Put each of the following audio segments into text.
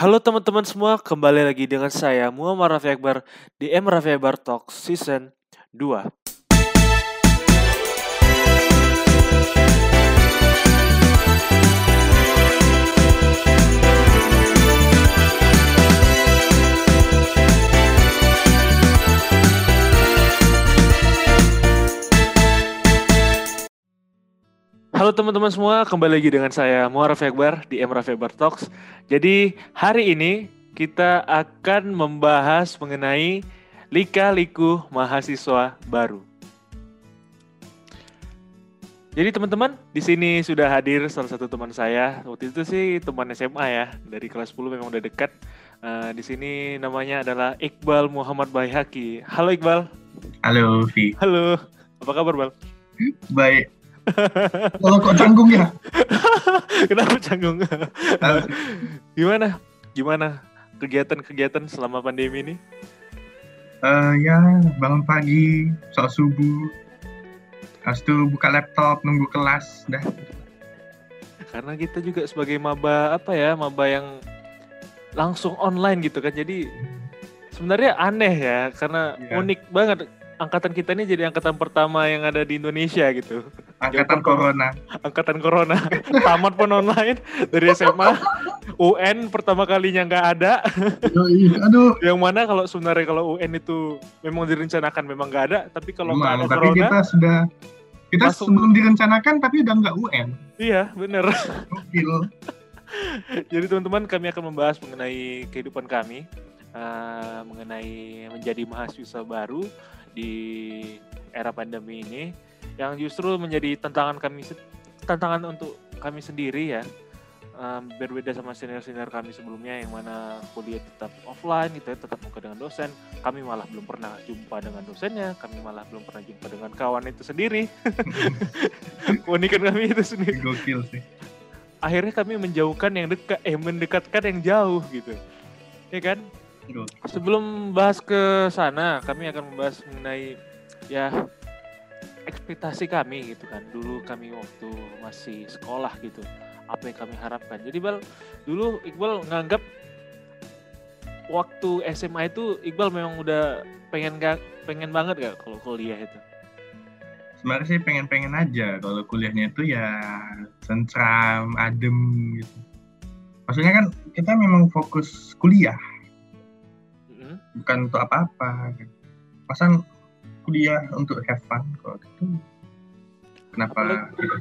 Halo teman-teman semua, kembali lagi dengan saya Muhammad Rafi Akbar di M Rafi Akbar Talk Season 2. Halo teman-teman semua, kembali lagi dengan saya Muhammad Rafi Akbar di M Rafi Akbar Talks. Jadi hari ini kita akan membahas mengenai lika-liku mahasiswa baru. Jadi teman-teman, di sini sudah hadir salah satu teman saya. Waktu itu sih teman SMA ya, dari kelas 10 memang udah dekat. Uh, di sini namanya adalah Iqbal Muhammad Baihaki. Halo Iqbal. Halo Vi. Halo. Apa kabar Bal? Baik. Kalau kok canggung ya? Kenapa canggung? Gimana? Gimana kegiatan-kegiatan selama pandemi ini? Uh, ya bangun pagi, soal subuh, habis itu buka laptop, nunggu kelas, dah. Karena kita juga sebagai maba apa ya, maba yang langsung online gitu kan, jadi sebenarnya aneh ya, karena yeah. unik banget angkatan kita ini jadi angkatan pertama yang ada di Indonesia gitu. Angkatan corona. Angkatan corona. Tamat pun online dari SMA. UN pertama kalinya nggak ada. Aduh. yang mana kalau sebenarnya kalau UN itu memang direncanakan memang nggak ada, tapi kalau nggak ada tapi corona. kita sudah kita masuk. sebelum direncanakan tapi udah nggak UN. Iya, bener. Jadi teman-teman kami akan membahas mengenai kehidupan kami, uh, mengenai menjadi mahasiswa baru, di era pandemi ini yang justru menjadi tantangan kami tantangan untuk kami sendiri ya. Um, berbeda sama senior-senior kami sebelumnya yang mana kuliah tetap offline gitu ya tetap muka dengan dosen. Kami malah belum pernah jumpa dengan dosennya kami malah belum pernah jumpa dengan kawan itu sendiri. Keunikan kami itu sendiri. Gokil sih. Akhirnya kami menjauhkan yang dekat eh mendekatkan yang jauh gitu. Ya kan Sebelum bahas ke sana, kami akan membahas mengenai ya ekspektasi kami gitu kan. Dulu kami waktu masih sekolah gitu, apa yang kami harapkan. Jadi Bal, dulu Iqbal nganggap waktu SMA itu Iqbal memang udah pengen gak, pengen banget gak kalau kuliah itu? Sebenarnya sih pengen-pengen aja kalau kuliahnya itu ya sentram, adem gitu. Maksudnya kan kita memang fokus kuliah bukan untuk apa-apa masa kuliah untuk have fun kok gitu kenapa apalagi, gitu?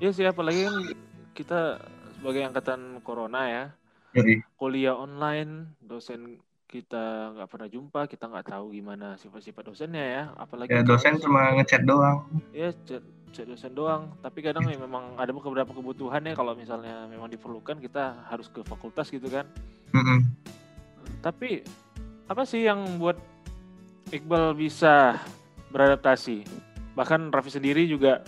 ya sih apalagi kan kita sebagai angkatan corona ya Jadi. kuliah online dosen kita nggak pernah jumpa kita nggak tahu gimana sifat-sifat dosennya ya apalagi ya dosen cuma ngechat doang ya chat, chat dosen doang tapi kadang ya memang ada beberapa kebutuhan ya kalau misalnya memang diperlukan kita harus ke fakultas gitu kan mm -hmm. tapi apa sih yang buat Iqbal bisa beradaptasi? Bahkan Raffi sendiri juga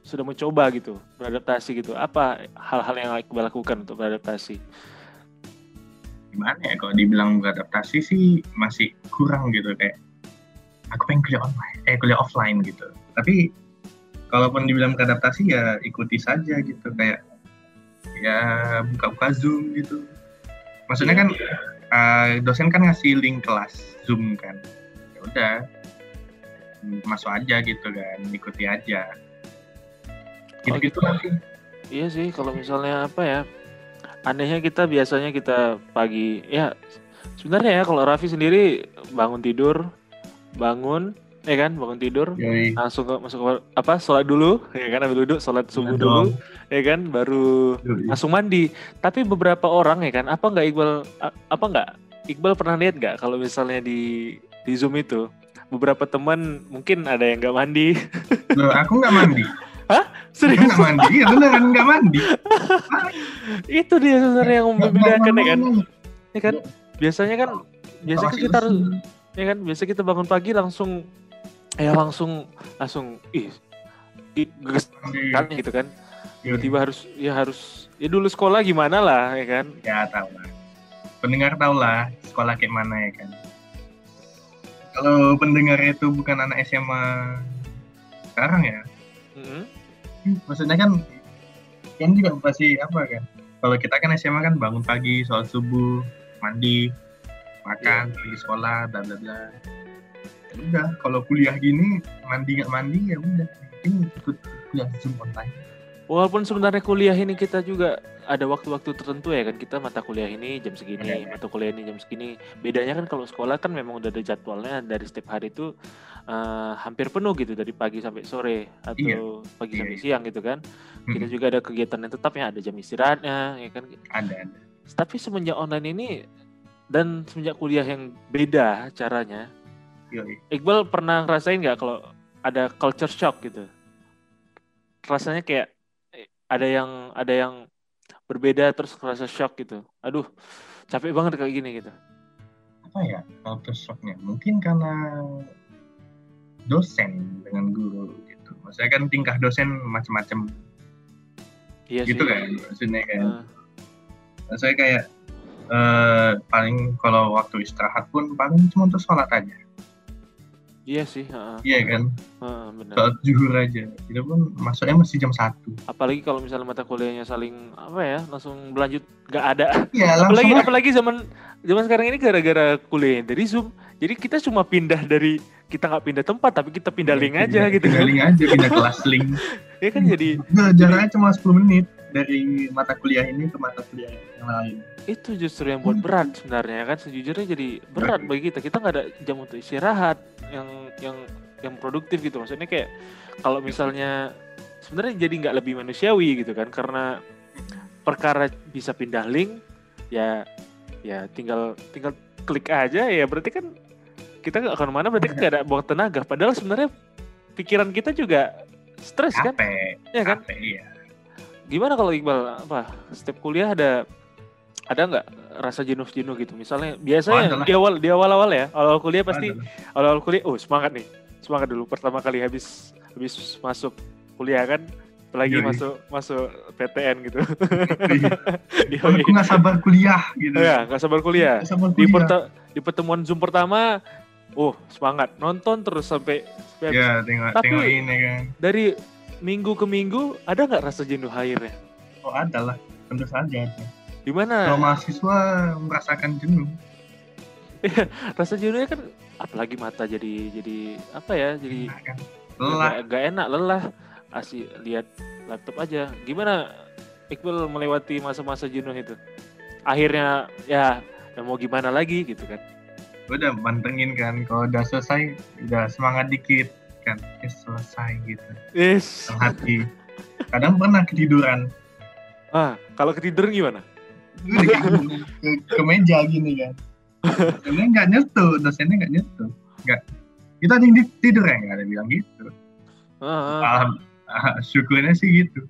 sudah mencoba gitu beradaptasi gitu. Apa hal-hal yang Iqbal lakukan untuk beradaptasi? Gimana ya kalau dibilang beradaptasi sih masih kurang gitu kayak aku pengen kuliah online, eh kuliah offline gitu. Tapi kalaupun dibilang beradaptasi ya ikuti saja gitu kayak ya buka-buka Zoom gitu. Maksudnya kan uh, dosen kan ngasih link kelas zoom kan. Ya udah masuk aja gitu kan ikuti aja. Gitu-gitu nanti. Iya sih kalau misalnya apa ya anehnya kita biasanya kita pagi ya sebenarnya ya kalau Raffi sendiri bangun tidur bangun ya kan bangun tidur Yoi. langsung ke, masuk ke, apa sholat dulu ya kan ambil duduk sholat subuh ya dulu ya kan baru Yoi. langsung mandi tapi beberapa orang ya kan apa nggak Iqbal apa nggak Iqbal pernah lihat nggak kalau misalnya di di zoom itu beberapa teman mungkin ada yang nggak mandi Loh, aku nggak mandi Hah? Serius? Nggak mandi? Ya beneran nggak mandi. itu dia sebenarnya yang membedakan ya kan? Ya kan? Biasanya kan, biasanya kita harus, ya kan? Biasa kita bangun pagi langsung ya langsung langsung ih geges kan gitu kan. Tiba-tiba harus ya harus ya dulu sekolah gimana lah ya kan. Ya tahu lah. Pendengar tahu lah sekolah kayak mana ya kan. Kalau pendengar itu bukan anak SMA sekarang ya. Mm-hmm. maksudnya kan kan juga pasti apa kan. Kalau kita kan SMA kan bangun pagi sholat subuh mandi makan pergi sekolah bla bla bla udah kalau kuliah gini mandi nggak mandi ya udah mungkin ikut kuliah zoom online Walaupun sebenarnya kuliah ini kita juga ada waktu-waktu tertentu ya kan kita mata kuliah ini jam segini, Iya, iya. mata kuliah ini jam segini. Bedanya kan kalau sekolah kan memang udah ada jadwalnya dari setiap hari itu eh, hampir penuh gitu dari pagi sampai sore atau pagi Iya, sampai iya. siang gitu kan. Kita Mm-mm. juga ada kegiatan yang tetap ya ada jam istirahatnya ya kan. ada ada Tapi semenjak online ini dan semenjak kuliah yang beda caranya, Yoi. Iqbal pernah ngerasain nggak kalau ada culture shock gitu? Rasanya kayak eh, ada yang ada yang berbeda terus ngerasa shock gitu. Aduh, capek banget kayak gini gitu. apa ya culture shocknya mungkin karena dosen dengan guru gitu maksudnya kan tingkah dosen macam-macam Iya gitu sih. kan maksudnya kan Eh, saya kayak eh, paling kalau waktu istirahat pun paling cuma untuk sholat aja iya sih, heeh, iya kan heeh, benar. zuhur aja itu pun masuknya masih jam satu Apalagi kalau misalnya mata kuliahnya saling apa ya, langsung berlanjut nggak ada. iya apalagi langsung apalagi zaman zaman sekarang ini gara-gara kuliah dari Zoom. Jadi kita cuma pindah dari kita nggak pindah tempat tapi kita pindah link aja gitu. pindah link aja pindah kelas link Ya kan jadi Nah, jaraknya cuma 10 menit dari mata kuliah ini ke mata kuliah yang lain. Itu justru yang buat berat sebenarnya kan? Sejujurnya jadi berat bagi kita. Kita nggak ada jam untuk istirahat yang yang yang produktif gitu. Maksudnya kayak kalau misalnya sebenarnya jadi nggak lebih manusiawi gitu kan? Karena perkara bisa pindah link ya ya tinggal tinggal klik aja ya berarti kan kita nggak ke mana berarti kan nggak ada buang tenaga. Padahal sebenarnya pikiran kita juga stres kan? Capek ya kan? capek iya gimana kalau Iqbal? Apa? Setiap kuliah ada ada nggak rasa jenuh-jenuh gitu? Misalnya Oh, biasanya lah. di awal di awal-awal ya awal kuliah pasti awal-awal kuliah oh semangat nih semangat dulu. Pertama kali habis habis masuk kuliah kan apalagi Yoi. masuk masuk PTN gitu. Iya. aku nggak sabar kuliah gitu. Ya nggak sabar kuliah. Nggak sabar di kuliah. perta- di pertemuan zoom pertama oh semangat. Nonton terus sampai, sampai habis. tengok Tapi- tengok ini kan. dari minggu ke minggu ada nggak rasa jenuh akhirnya oh ada lah. Tentu saja di mana kalau mahasiswa merasakan jenuh. Rasa jenuhnya kan apalagi mata jadi jadi apa ya jadi kan. lelah. gak, gak enak lelah. Asih lihat laptop aja. Gimana Iqbal melewati masa-masa jenuh itu? Akhirnya ya, ya mau gimana lagi gitu kan? Udah mantengin kan. Kalau udah selesai udah semangat dikit kan eh, selesai gitu. Yes dalam hati. Kadang pernah ketiduran. Ah kalau ketiduran gimana? Gini, ke, ke meja gini kan. Dosennya nggak nyentuh dosennya nggak nyentuh. Nggak. Kita ada yang tidur ya nggak ada bilang gitu. Ah, ah. Alham, ah, syukurnya sih gitu.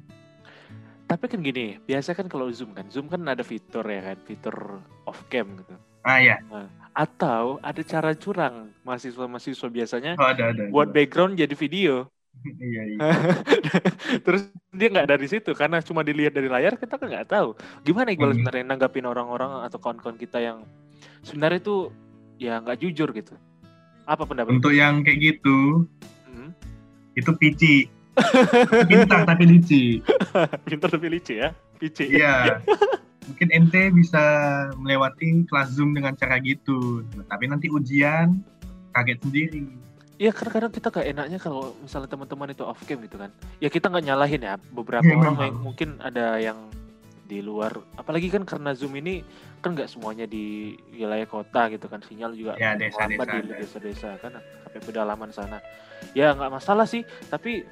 Tapi kan gini biasa kan kalau zoom kan zoom kan ada fitur ya kan fitur off cam gitu ah ya atau ada cara curang mahasiswa-mahasiswa biasanya oh, ada ada buat background jadi video iya iya Terus dia nggak dari situ karena cuma dilihat dari layar kita kan nggak tahu. Gimana Iqbal Hmm. sebenarnya nanggapin orang-orang atau kawan-kawan kita yang sebenarnya itu ya nggak jujur gitu. Apa pendapat? untuk yang kayak gitu Hmm. itu pici pintar tapi licik Pintar tapi licik ya. Pici. iya mungkin ente bisa melewati kelas zoom dengan cara gitu tapi nanti ujian kaget sendiri Iya karena kadang kita kayak enaknya kalau misalnya teman-teman itu off cam gitu kan. Ya kita nggak nyalahin ya. Beberapa Iya, orang yang mungkin ada yang di luar. Apalagi kan karena zoom ini kan nggak semuanya di wilayah kota gitu kan. Sinyal juga Ya, desa-desa lambat di desa-desa kan sampai pedalaman sana. Ya nggak masalah sih. Tapi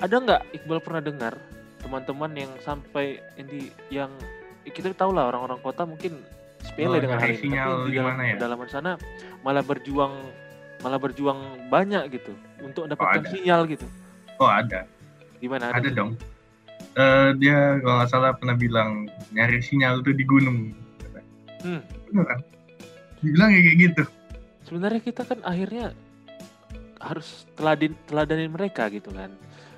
ada nggak Iqbal pernah dengar teman-teman yang sampai ini yang kita tahu lah orang-orang kota mungkin sepele Oh, dengan hal ini. sinyal Tapi di dalam ya? pedalaman sana malah berjuang malah berjuang banyak gitu untuk mendapatkan ada. sinyal gitu. oh ada Gimana? ada dong Eh, dia kalau nggak salah pernah bilang nyari sinyal tuh di gunung Hmm. Bener dibilang ya kayak gitu Sebenarnya kita kan akhirnya harus teladin teladanin mereka gitu kan.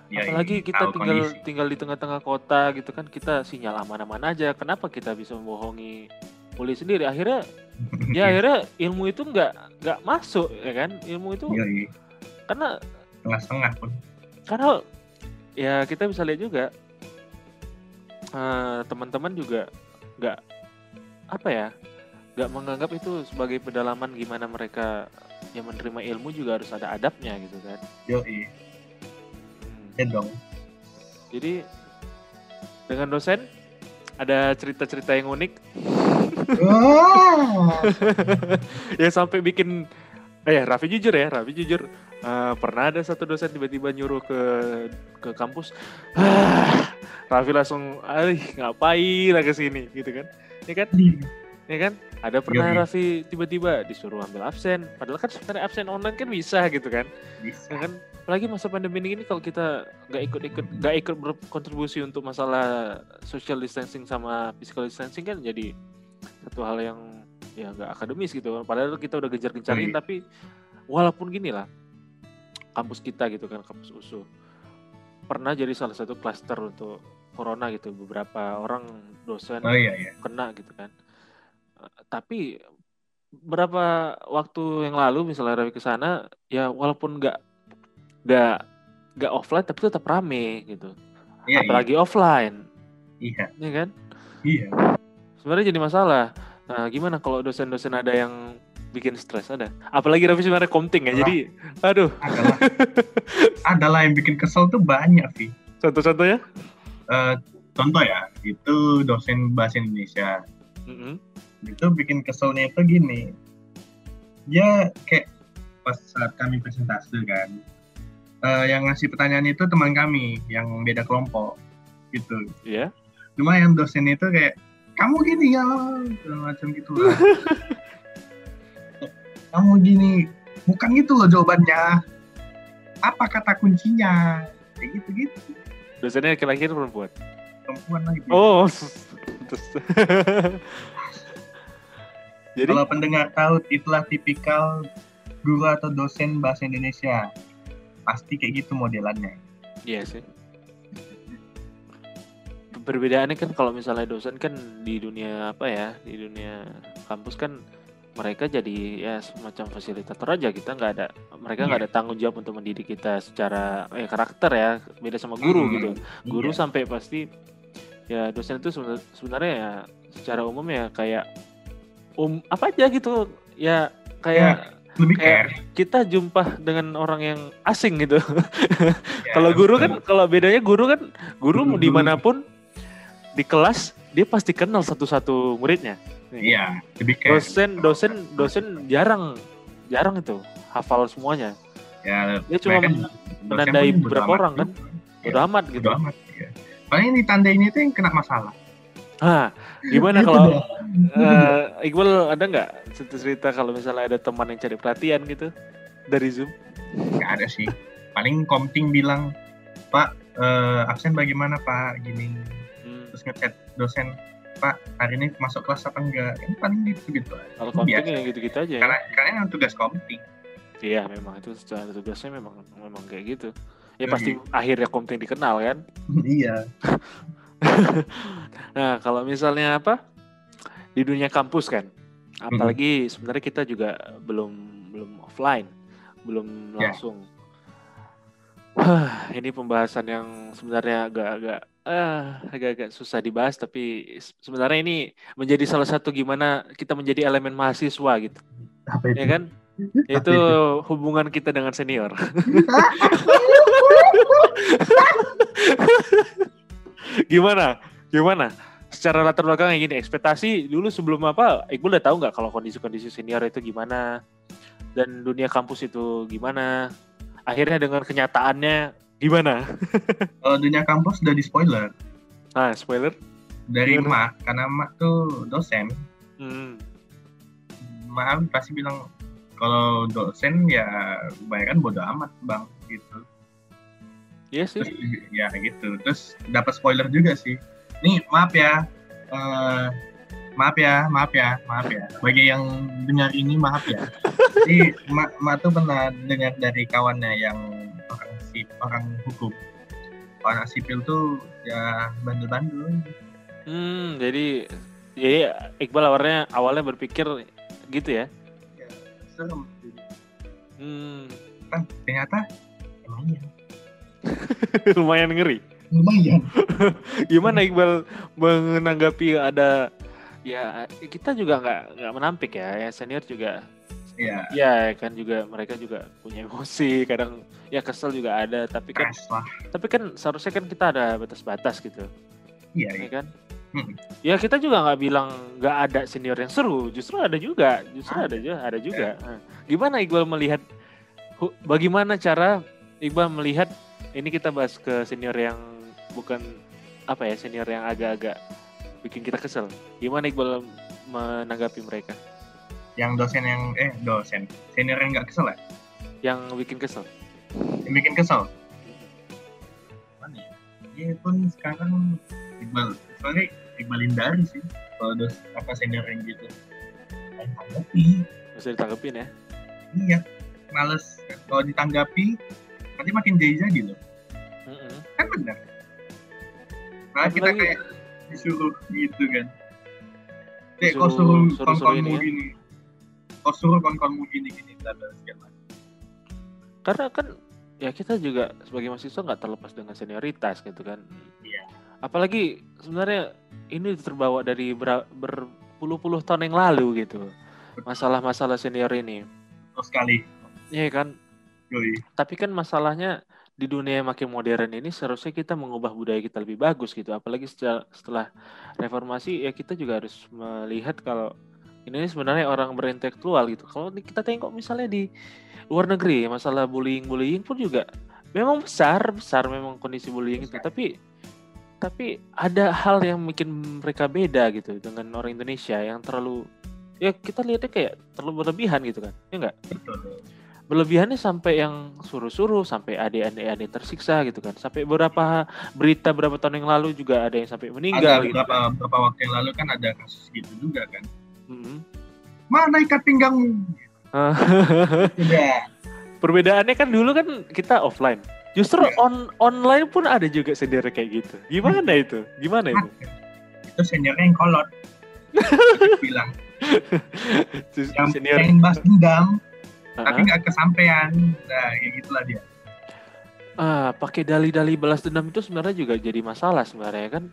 Ya, Apalagi kita tinggal kondisi. tinggal di tengah-tengah kota gitu kan kita sinyal aman-aman aja. Kenapa kita bisa membohongi polisi sendiri? Akhirnya ya akhirnya ilmu itu nggak nggak masuk ya kan? Ilmu itu Iya, iya. karena setengah-setengah pun karena ya kita bisa lihat juga eh, teman-teman juga nggak apa ya nggak menganggap itu sebagai pedalaman gimana mereka yang menerima ilmu juga harus ada adabnya gitu kan Yoi, Hmm. Ya dong. jadi dengan dosen ada cerita-cerita yang unik. Wah, yang sampai bikin eh Raffi jujur ya Raffi jujur eh, pernah ada satu dosen tiba-tiba nyuruh ke ke kampus. Ah, Raffi langsung aih ngapain lah ke sini? Gitu kan. Ya kan ya kan ada pernah Yoi. Raffi tiba-tiba disuruh ambil absen. Padahal kan sebenarnya absen online kan bisa gitu kan. Bisa. ya kan apalagi masa pandemi ini kalau kita nggak ikut-ikut nggak ikut berkontribusi untuk masalah social distancing sama physical distancing kan jadi satu hal yang ya nggak akademis gitu padahal kita udah gencar-gencarin Iya. tapi walaupun gini lah kampus kita gitu kan kampus USU pernah jadi salah satu klaster untuk corona gitu beberapa orang dosen Oh iya iya. kena gitu kan. Tapi berapa waktu yang lalu misalnya Rawi ke sana ya walaupun nggak nggak nggak offline tapi tetap rame gitu. Iya iya. Apalagi offline, Iya. ya kan? Iya. Sebenarnya jadi masalah. Nah, gimana kalau dosen-dosen ada yang bikin stres ada? Apalagi Raffi sebenarnya komting ya. Jadi aduh, Adalah adalah yang bikin kesel tuh banyak sih. contoh-contohnya? Eh, contoh ya, itu dosen bahasa Indonesia. Mm-mm. Itu bikin keselnya itu gini. Dia kayak pas saat kami presentasi kan, eh, yang ngasih pertanyaan itu teman kami yang beda kelompok gitu. Iya. Cuma yang dosen itu kayak kamu gini ya, macam gitu lah. kamu gini, bukan gitu loh jawabannya. Apa kata kuncinya? Kayak gitu-gitu. Dosennya laki-laki atau perempuan? Perempuan lagi. Oh. Terus. Jadi Kalau pendengar tahu itulah tipikal guru atau dosen bahasa Indonesia. Pasti kayak gitu modelannya. Iya sih. Perbedaannya kan kalau misalnya dosen kan di dunia apa ya, di dunia kampus kan mereka jadi ya semacam fasilitator aja kita nggak ada mereka nggak Iya. ada tanggung jawab untuk mendidik kita secara eh, karakter ya beda sama guru Hmm, gitu guru Iya. sampai pasti ya dosen itu sebenar- sebenarnya ya secara umum ya kayak um apa aja gitu ya kayak lebih kayak care. kita jumpa dengan orang yang asing gitu Ya, kalau guru kan kalau bedanya guru kan guru Guru- di mana pun di kelas dia pasti kenal satu-satu muridnya. Iya, lebih care. Dosen dosen dosen jarang jarang itu hafal semuanya. Ya, Dia cuma menandai amat orang kan. juga. Bodo amat gitu. Bodo amat. Ya. Paling ini tandainya itu yang kena masalah. Nah, gimana Gitu kalau eh, Iqbal ada nggak cerita-cerita kalau misalnya ada teman yang cari perhatian gitu dari Zoom? Nggak ada sih. Paling komting bilang, Pak, eh, absen bagaimana Pak? Gini. Hmm, Terus ngechat dosen, Pak, hari ini masuk kelas apa enggak? Kan paling gitu-gitu aja. kalau Itu konten biasa. ya gitu-gitu aja ya. Karena, karena yang tugas komting. Iya memang itu secara tugasnya memang memang kayak gitu. Ya Iya, pasti akhirnya konten dikenal kan. iya. Nah, kalau misalnya apa? Di dunia kampus kan. Apalagi sebenarnya kita juga belum belum offline, belum Ya. langsung. Wah, ini pembahasan yang sebenarnya agak-agak ah, agak-agak susah dibahas tapi se- sebenarnya ini menjadi salah satu gimana kita menjadi elemen mahasiswa gitu. Apa itu? Ya kan? Itu hubungan kita dengan senior. Gimana? Gimana? Secara latar belakang kayak gini, ekspektasi dulu sebelum apa, Iqbal udah tahu nggak kalau kondisi-kondisi senior itu gimana? Dan dunia kampus itu gimana? Akhirnya dengan kenyataannya gimana? Kalau dunia kampus udah di spoiler Nah, spoiler. dari Gimana? Mak, karena Mak tuh dosen. Hmm. Mak pasti bilang kalau dosen ya kebanyakan bodo amat bang gitu. Iya sih. Terus, ya gitu. Terus dapat spoiler juga sih. Nih maaf ya, Eh, maaf ya, maaf ya, maaf ya. Bagi yang dengar ini maaf ya. Jadi Mak, Mak tuh pernah dengar dari kawannya yang orang si orang hukum. Orang sipil tuh ya bandel-bandel. Hmm, jadi jadi Iqbal awalnya awalnya berpikir gitu ya. Ya, serem. Hmm. Kan ternyata emang iya. Lumayan ngeri. lumayan Gimana Iqbal menanggapi ada ya kita juga nggak nggak menampik ya, ya senior juga ya ya kan juga mereka juga punya emosi kadang ya kesel juga ada tapi kan tapi kan seharusnya kan kita ada batas-batas gitu iya ya iya. kan Mm. ya kita juga nggak bilang nggak ada senior yang seru justru ada juga justru Ada. ada juga ada juga Nah, gimana Iqbal melihat bagaimana cara Iqbal melihat ini kita bahas ke senior yang bukan apa ya senior yang agak-agak bikin kita kesel. Gimana Iqbal menanggapi mereka? Yang dosen yang eh dosen. Senior yang nggak kesel ya? Yang bikin kesel. Yang bikin kesel? Mana ya? Dia pun sekarang Iqbal. Soalnya Iqbal hindari sih kalau dos apa senior yang gitu. Tanggapi. Bisa ditanggepin ya? Iya. Males. Kalau ditanggapi nanti makin jadi loh. Kan benar malah kita Apalagi- kayak disuruh gitu kan. Kayak kau suruh kawan-kawanmu ini ya. gini. Kau suruh kawan-kawanmu gini gini bla segala karena kan ya kita juga sebagai mahasiswa nggak terlepas dengan senioritas gitu kan. Iya. apalagi sebenarnya ini terbawa dari ber- berpuluh-puluh tahun yang lalu gitu. Masalah-masalah senior ini. Terus sekali. Ya kan? Yoi. Tapi kan masalahnya di dunia yang makin modern ini seharusnya kita mengubah budaya kita lebih bagus gitu. Apalagi setelah, reformasi ya kita juga harus melihat kalau ini sebenarnya orang berintelektual gitu. Kalau kita tengok misalnya di luar negeri masalah bullying bullying pun juga memang besar besar memang kondisi bullying itu. Besar. tapi tapi ada hal yang bikin mereka beda gitu dengan orang Indonesia yang terlalu ya kita lihatnya kayak terlalu berlebihan gitu kan ya enggak berlebihannya sampai yang suruh-suruh sampai adik-adik tersiksa gitu kan. Sampai beberapa berita beberapa tahun yang lalu juga ada yang sampai ada meninggal gitu beberapa kan. beberapa waktu yang lalu kan ada kasus gitu juga kan. Mm-mm. mana ikat pinggangmu udah perbedaannya kan dulu kan kita offline. Justru Iya. on online pun ada juga sendiri kayak gitu. Gimana itu? Gimana itu? Itu seniornya yang kolot. Bilang. Yang senior. pengen bahas dendam Ah, tapi nggak kesampaian. Nah kayak gitulah dia. Ah, pakai dalih-dalih balas dendam itu sebenarnya juga jadi masalah sebenarnya kan?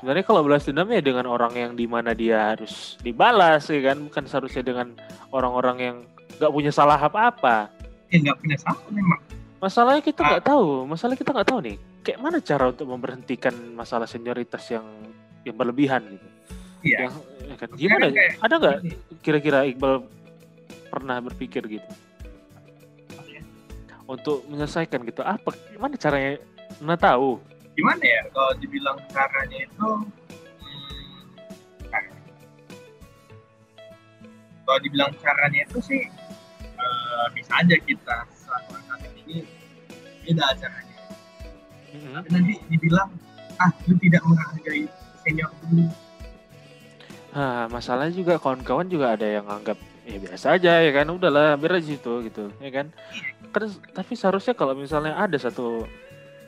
Sebenarnya kalau balas dendam ya dengan orang yang di mana dia harus dibalas ya kan? Bukan seharusnya dengan orang-orang yang nggak punya salah apa-apa. Ya nggak punya salah memang. Masalahnya kita Ah. nggak tahu. Masalah kita nggak tahu nih. Kayak mana cara untuk memberhentikan masalah senioritas yang yang berlebihan gitu? Iya. Yang ya kan? Gimana? Kayak ada nggak kira-kira Iqbal pernah berpikir gitu? ya, untuk menyelesaikan gitu. Apa gimana caranya? Nggak tahu? Gimana ya? Kalau dibilang caranya itu hmm, nah, kalau dibilang caranya itu sih eh, bisa aja kita selaku angkatan ini. Beda caranya. Tapi nanti dibilang ah lu tidak menghargai senior dulu. Nah, masalahnya juga kawan-kawan juga ada yang anggap ya biasa aja ya kan? Udahlah biar aja situ gitu ya kan kan tapi seharusnya kalau misalnya ada satu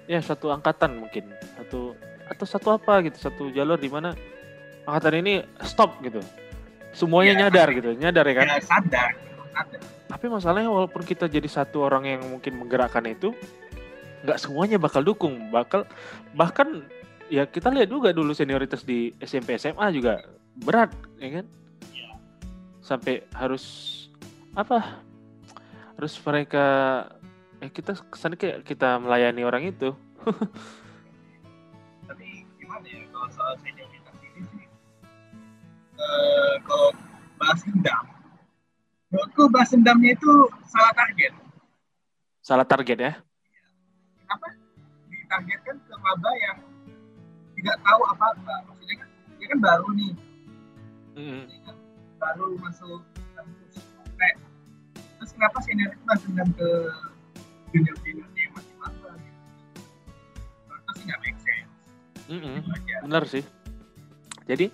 ya satu angkatan mungkin satu atau satu apa gitu satu jalur di mana angkatan ini stop gitu. Semuanya Iya, nyadar tapi- gitu nyadar ya kan? ya sadar sadar. Tapi masalahnya walaupun kita jadi satu orang yang mungkin menggerakkan itu nggak semuanya bakal dukung bakal bahkan ya kita lihat juga dulu senioritas di SMP SMA juga berat ya kan? Sampai harus apa harus mereka eh kita kesannya kayak kita melayani orang itu. Tapi gimana ya kalau soal senioritas ini sih? Eh, kalau bahas dendam menurutku bahas dendamnya itu salah target. Salah target ya? Kenapa ditargetkan ke maba yang tidak tahu apa-apa. Maksudnya kan dia kan baru nih. Kan baru masuk kampus kayak terus kenapa senior itu bahas dendam ke junior junior yang masih maba gitu? Menurutku sih nggak make sense. Itu aja. benar sih. Jadi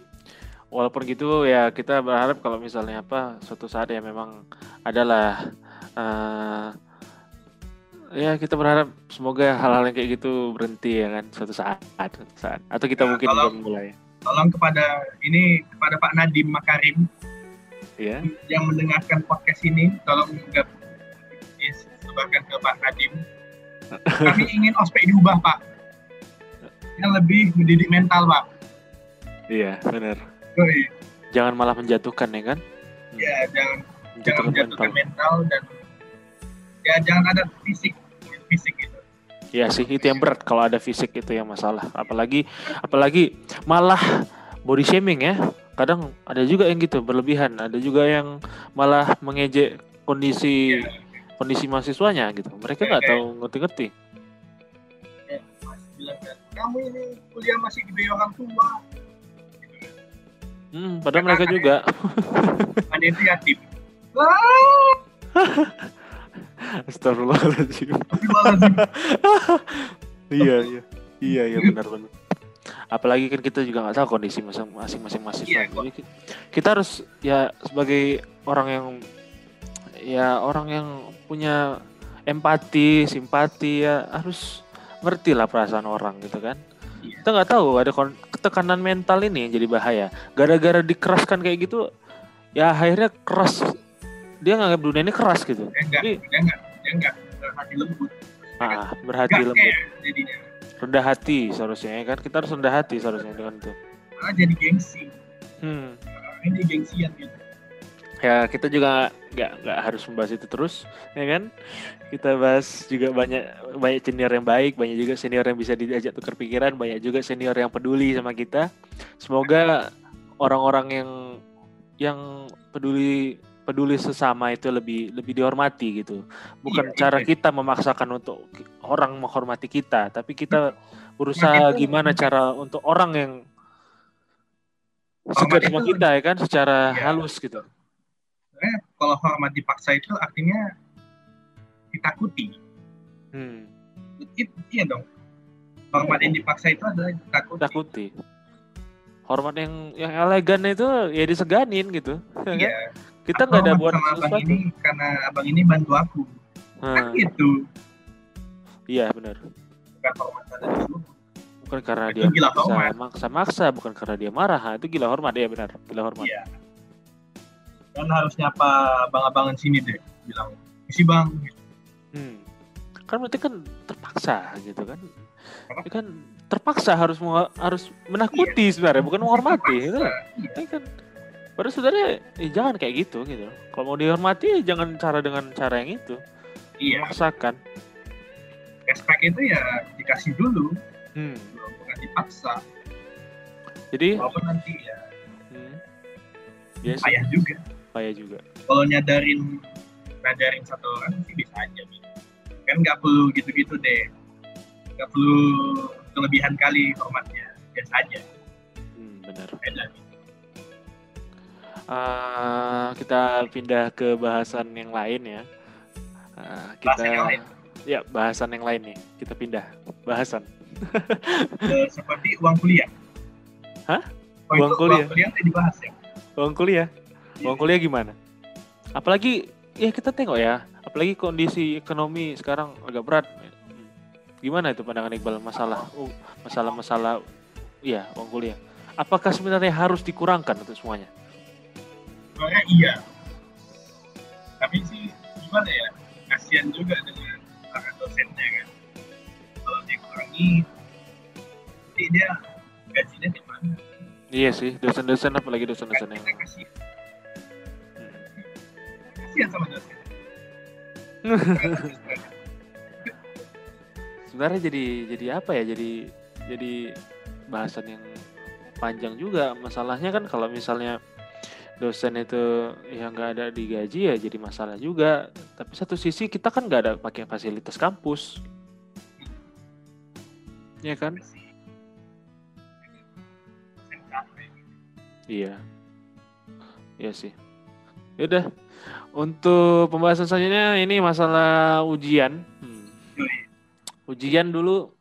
walaupun gitu ya kita berharap kalau misalnya apa suatu saat ya memang adalah eh, ya kita berharap semoga hal-hal yang kayak gitu berhenti ya kan suatu saat suatu saat. Atau kita Ya, mungkin kalau- belum mulai. tolong kepada ini kepada Pak Nadim Makarim ya yang mendengarkan podcast ini tolong juga sebarkan ke Pak Nadim kami ingin ospek diubah Pak yang lebih mendidik mental pak Iya, benar. Yoi. Jangan malah menjatuhkan ya kan? ya jangan jangan Menjatuhkan menjatuhkan mental. mental dan ya jangan ada fisik fisik gitu Iya sih, itu yang berat kalau ada fisik itu yang masalah. Apalagi apalagi malah body shaming ya. Kadang ada juga yang gitu berlebihan, ada juga yang malah mengejek kondisi Iya. kondisi mahasiswanya gitu. Mereka nggak tahu ngerti-ngerti. Kamu ini kuliah masih dibayar orang tua Hmm, padahal mereka juga ada yatim wah Astagfirullahaladzim. Astagfirullahaladzim. iya, iya. Iya, iya benar-benar. Apalagi kan kita juga nggak tahu kondisi masing- masing-masing mahasiswa. Iya, Jadi ki- kita harus ya sebagai orang yang ya orang yang punya empati, simpati ya harus ngerti lah perasaan orang gitu kan. Iya. Kita nggak tahu ada ketekanan mental ini yang jadi bahaya. Gara-gara dikeraskan kayak gitu, ya akhirnya keras. Dia nganggap dunia ini keras gitu. enggak Jadi- enggak dia enggak hati lembut Ah, berhati enggak lembut. kayak jadinya rendah hati seharusnya ya kan? Kita harus rendah hati seharusnya dengan itu. Malah jadi gengsi. Hmm. Ini gengsian gitu. Ya kita juga nggak nggak harus membahas itu terus ya kan? Kita bahas juga banyak banyak senior yang baik banyak juga senior yang bisa diajak tukar pikiran banyak juga senior yang peduli sama kita. Semoga orang-orang yang yang peduli peduli sesama itu lebih lebih dihormati gitu. Bukan Iya, cara iya. kita memaksakan untuk orang menghormati kita tapi kita berusaha itu- gimana cara untuk orang yang Hormat sama kita ya kan secara Iya. halus gitu. Sebenarnya kalau hormat dipaksa itu artinya ditakuti. Hmm. It- iya dong. Hormat yang dipaksa itu adalah ditakuti. Takuti hormat yang yang elegan itu ya diseganin gitu. Ya kan? iya kita nggak ada buat sama abang sesuatu. ini karena abang ini bantu aku. Nah, kan gitu. Iya benar. Bukan hormat bukan karena Itu dia gila bisa hormat. maksa-maksa bukan karena dia marah. Ha, itu gila hormat ya benar. Gila hormat. Iya. Dan harus nyapa abang-abangan sini deh bilang isi bang. Hmm. kan berarti kan terpaksa gitu kan? Apa? Ya kan terpaksa harus mau harus menakuti sebenarnya bukan menghormati itu Terpaksa. Iya. Padahal sebenarnya eh, jangan kayak gitu gitu. Kalau mau dihormati ya jangan cara dengan cara yang itu. Iya. Paksakan. Respect itu ya dikasih dulu. Hmm. bukan dipaksa. Jadi walaupun nanti ya. Hmm. sih, payah juga. Payah juga. Kalau nyadarin nyadarin satu orang sih bisa aja gitu. kan nggak perlu gitu-gitu deh. Nggak perlu kelebihan kali hormatnya biasa aja. Hmm, benar. Beda gitu. Eh, kita pindah ke bahasan yang lain ya. Eh, kita Bahasan yang lain. ya bahasan yang lain nih. Kita pindah bahasan. Seperti uang kuliah. Hah? oh, Uang kuliah? uang kuliah? tadi dibahas ya? Uang kuliah? Uang kuliah gimana? Apalagi ya kita tengok ya. Apalagi kondisi ekonomi sekarang agak berat. Gimana itu pandangan Iqbal? Masalah uh, masalah-masalah ya uang kuliah. Apakah sebenarnya harus dikurangkan untuk semuanya sebenarnya iya. Tapi sih gimana ya kasihan juga dengan para dosennya kan. Kalau dikurangi nanti dia gajinya di mana? Iya sih dosen-dosen apalagi dosen-dosen yang kita kasih. Hmm. kasihan sama dosen. Sebenarnya jadi jadi apa ya jadi jadi bahasan yang panjang juga. Masalahnya kan kalau misalnya dosen itu yang nggak ada digaji ya jadi masalah juga. Tapi satu sisi kita kan nggak ada pakai fasilitas kampus. Ya kan? Iya. Iya sih. Yaudah untuk pembahasan selanjutnya ini masalah ujian. Hmm. Ujian dulu.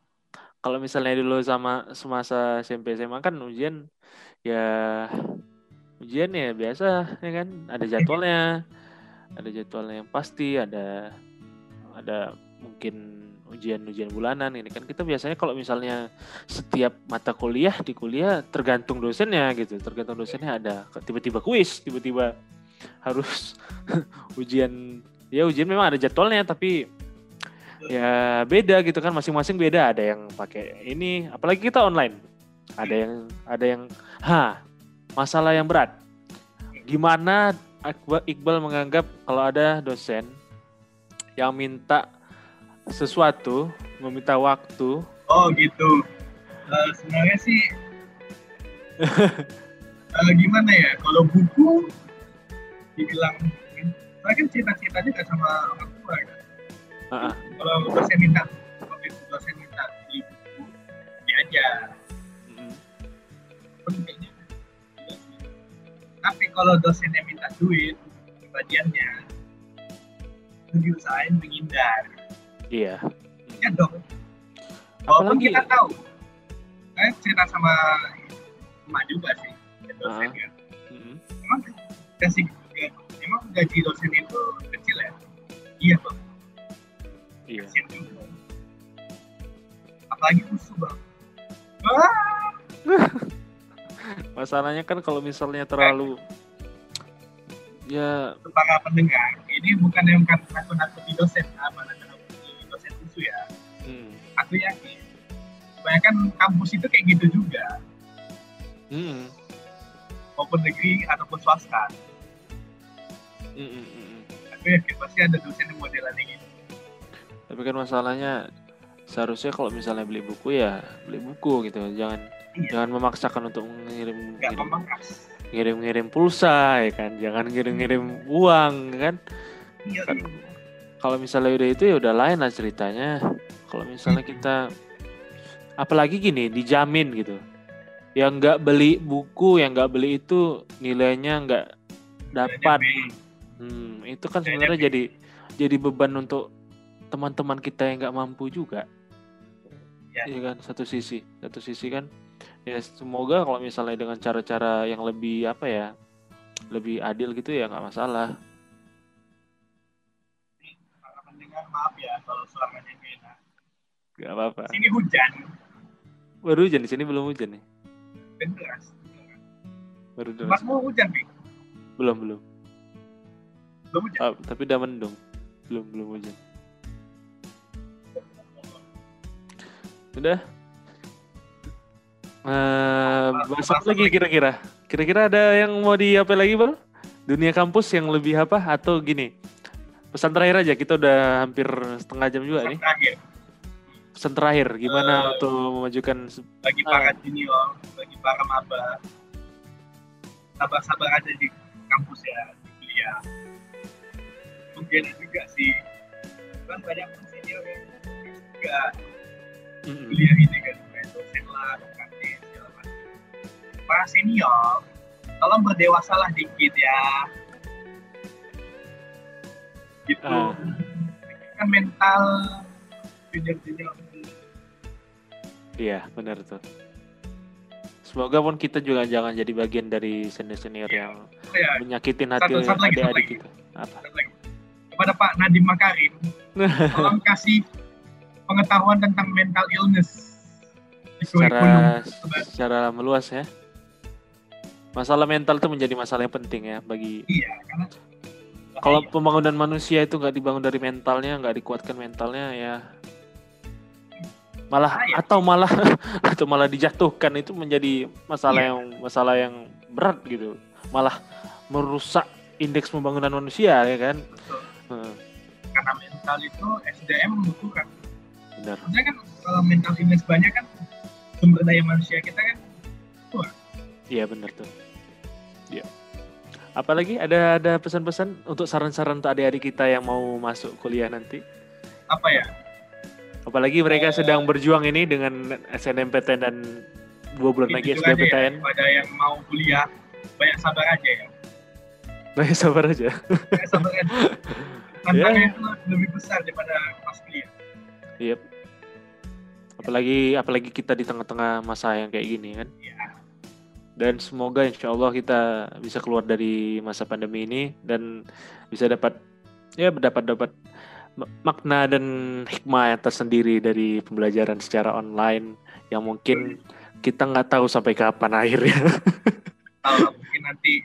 Kalau misalnya dulu sama semasa SMP SMA kan ujian ya ujian ya biasa ya kan? Ada jadwalnya ada jadwalnya yang pasti ada ada mungkin ujian-ujian bulanan ini kan. Kita biasanya kalau misalnya setiap mata kuliah di kuliah tergantung dosennya gitu. Tergantung dosennya ada. Tiba-tiba kuis tiba-tiba harus ujian ya ujian memang ada jadwalnya tapi ya beda gitu kan. Masing-masing beda. Ada yang pakai ini apalagi kita online. Ada yang ada yang ha masalah yang berat gimana Iqbal menganggap kalau ada dosen yang minta sesuatu meminta waktu Oh gitu. Eh, sebenarnya sih eh, gimana ya? Kalau buku dibilang, saya kan cerita-ceritanya nggak sama orang tua kan. Ah, ah. Kalau dosen minta, dosen minta di buku, diajar. Kalau dosennya minta duit, bagiannya itu diusahain menghindar. iya Ya dong. Walaupun apalagi kita tahu, saya cerita sama emak juga sih, dosen Ah. kan. Mm-mm. Emang kasih emang gaji dosen itu kecil ya? Iya bang, iya kecil juga. Apalagi musuh bang. Wah, masalahnya kan kalau misalnya terlalu ya untuk para pendengar, ini bukan yang kan nakut-nakuti dosen, apa nakut-nakuti dosen musuh ya. mm, Aku yakin, kebanyakan kampus itu kayak gitu juga, mm, maupun negeri ataupun swasta. mm, mm, mm, mm. Aku yakin pasti ada dosen yang modelan kayak gitu. tapi kan masalahnya seharusnya kalau misalnya beli buku ya beli buku gitu jangan Iya. jangan memaksakan untuk mengirim Nggak ngirim, ngirim pulsa ya kan? Jangan ngirim ngirim uang kan? Iya, kan kalau misalnya udah itu ya udah lain lah ceritanya. Kalau misalnya kita apalagi gini dijamin gitu. Yang nggak beli buku yang nggak beli itu nilainya nggak dapat. Hmm, itu kan sebenarnya jadi jadi beban untuk teman-teman kita yang nggak mampu juga. Ya. Iya kan? Satu sisi satu sisi kan ya semoga kalau misalnya dengan cara-cara yang lebih apa ya lebih adil gitu ya nggak masalah. Pendengar maaf ya kalau suaranya enak. nggak apa-apa. Sini hujan, baru hujan di sini belum hujan nih. Deras. baru deras. Tempatmu hujan nih, belum belum. Belum hujan. Ah, tapi udah mendung. Belum belum hujan. Udah Eh, bahas apa lagi kira-kira kira-kira ada yang mau di apa lagi bang dunia kampus yang lebih apa atau gini pesan terakhir aja kita udah hampir setengah jam juga nih Terakhir, pesan terakhir gimana Eh. untuk memajukan bagi para junior, bagi para maba, sabar-sabar aja di kampus ya, di kuliah. Mungkin juga sih, kan banyak senior yang juga Mm-mm. kuliah ini kan, dosen lah. Para senior, tolong berdewasalah dikit ya. Gitu. Ah. Kan mental junior-junior Iya, benar tuh. Semoga pun kita juga jangan jadi bagian dari senior-senior Iya. yang Oh ya, menyakitin hati adik-adik lagi. kita. Apa? Satu lagi. kepada Pak Nadiem Makarim, tolong kasih pengetahuan tentang mental illness. Secara secara meluas ya. Masalah mental itu menjadi masalah yang penting ya bagi Iya, karena kalau pembangunan manusia itu nggak dibangun dari mentalnya, nggak dikuatkan mentalnya ya malah Bahaya. atau malah atau malah dijatuhkan itu menjadi masalah Iya. yang masalah yang berat gitu. Malah merusak indeks pembangunan manusia ya kan. Betul. Hmm, karena mental itu SDM membutuhkan. benar. Maksudnya kan kalau mental illness banyak kan sumber daya manusia kita kan Iya benar tuh. Iya. Apalagi ada ada pesan-pesan untuk saran-saran untuk adik-adik kita yang mau masuk kuliah nanti. apa ya? Apalagi mereka sedang berjuang ini dengan SNMPTN dan dua bulan lagi aja ya, SBMPTN. Pada yang mau kuliah banyak sabar aja ya. Baik sabar aja. Banyak sabar aja. Tantangannya itu lebih besar daripada pas kuliah. Yep. Apalagi apalagi kita di tengah-tengah masa yang kayak gini kan. Iya. Dan semoga insya Allah kita bisa keluar dari masa pandemi ini dan bisa dapat ya dapat dapat ma- makna dan hikmah yang tersendiri dari pembelajaran secara online yang mungkin kita nggak tahu sampai kapan akhirnya. Mungkin nanti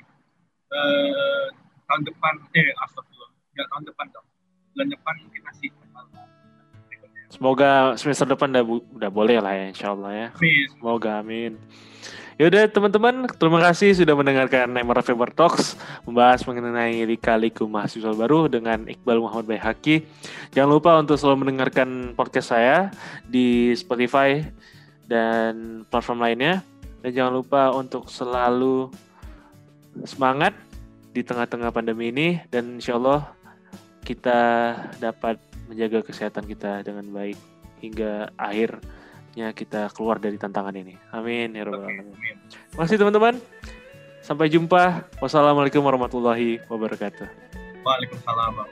eh, tahun depan, eh astagfirullah, nggak tahun depan dong. Bulan depan mungkin masih Semoga semester depan udah, udah boleh lah ya insya Allah ya. Amin. Semoga amin. Yaudah teman-teman, terima kasih sudah mendengarkan Neymar Fever Talks membahas mengenai lika-liku mahasiswa baru dengan Iqbal Muhammad Bayhaki. Jangan lupa untuk selalu mendengarkan podcast saya di Spotify dan platform lainnya. Dan jangan lupa untuk selalu semangat di tengah-tengah pandemi ini dan insya Allah kita dapat menjaga kesehatan kita dengan baik hingga akhir saatnya kita keluar dari tantangan ini. Amin ya rabbal alamin. Terima kasih teman-teman. Sampai jumpa. Wassalamualaikum warahmatullahi wabarakatuh. Waalaikumsalam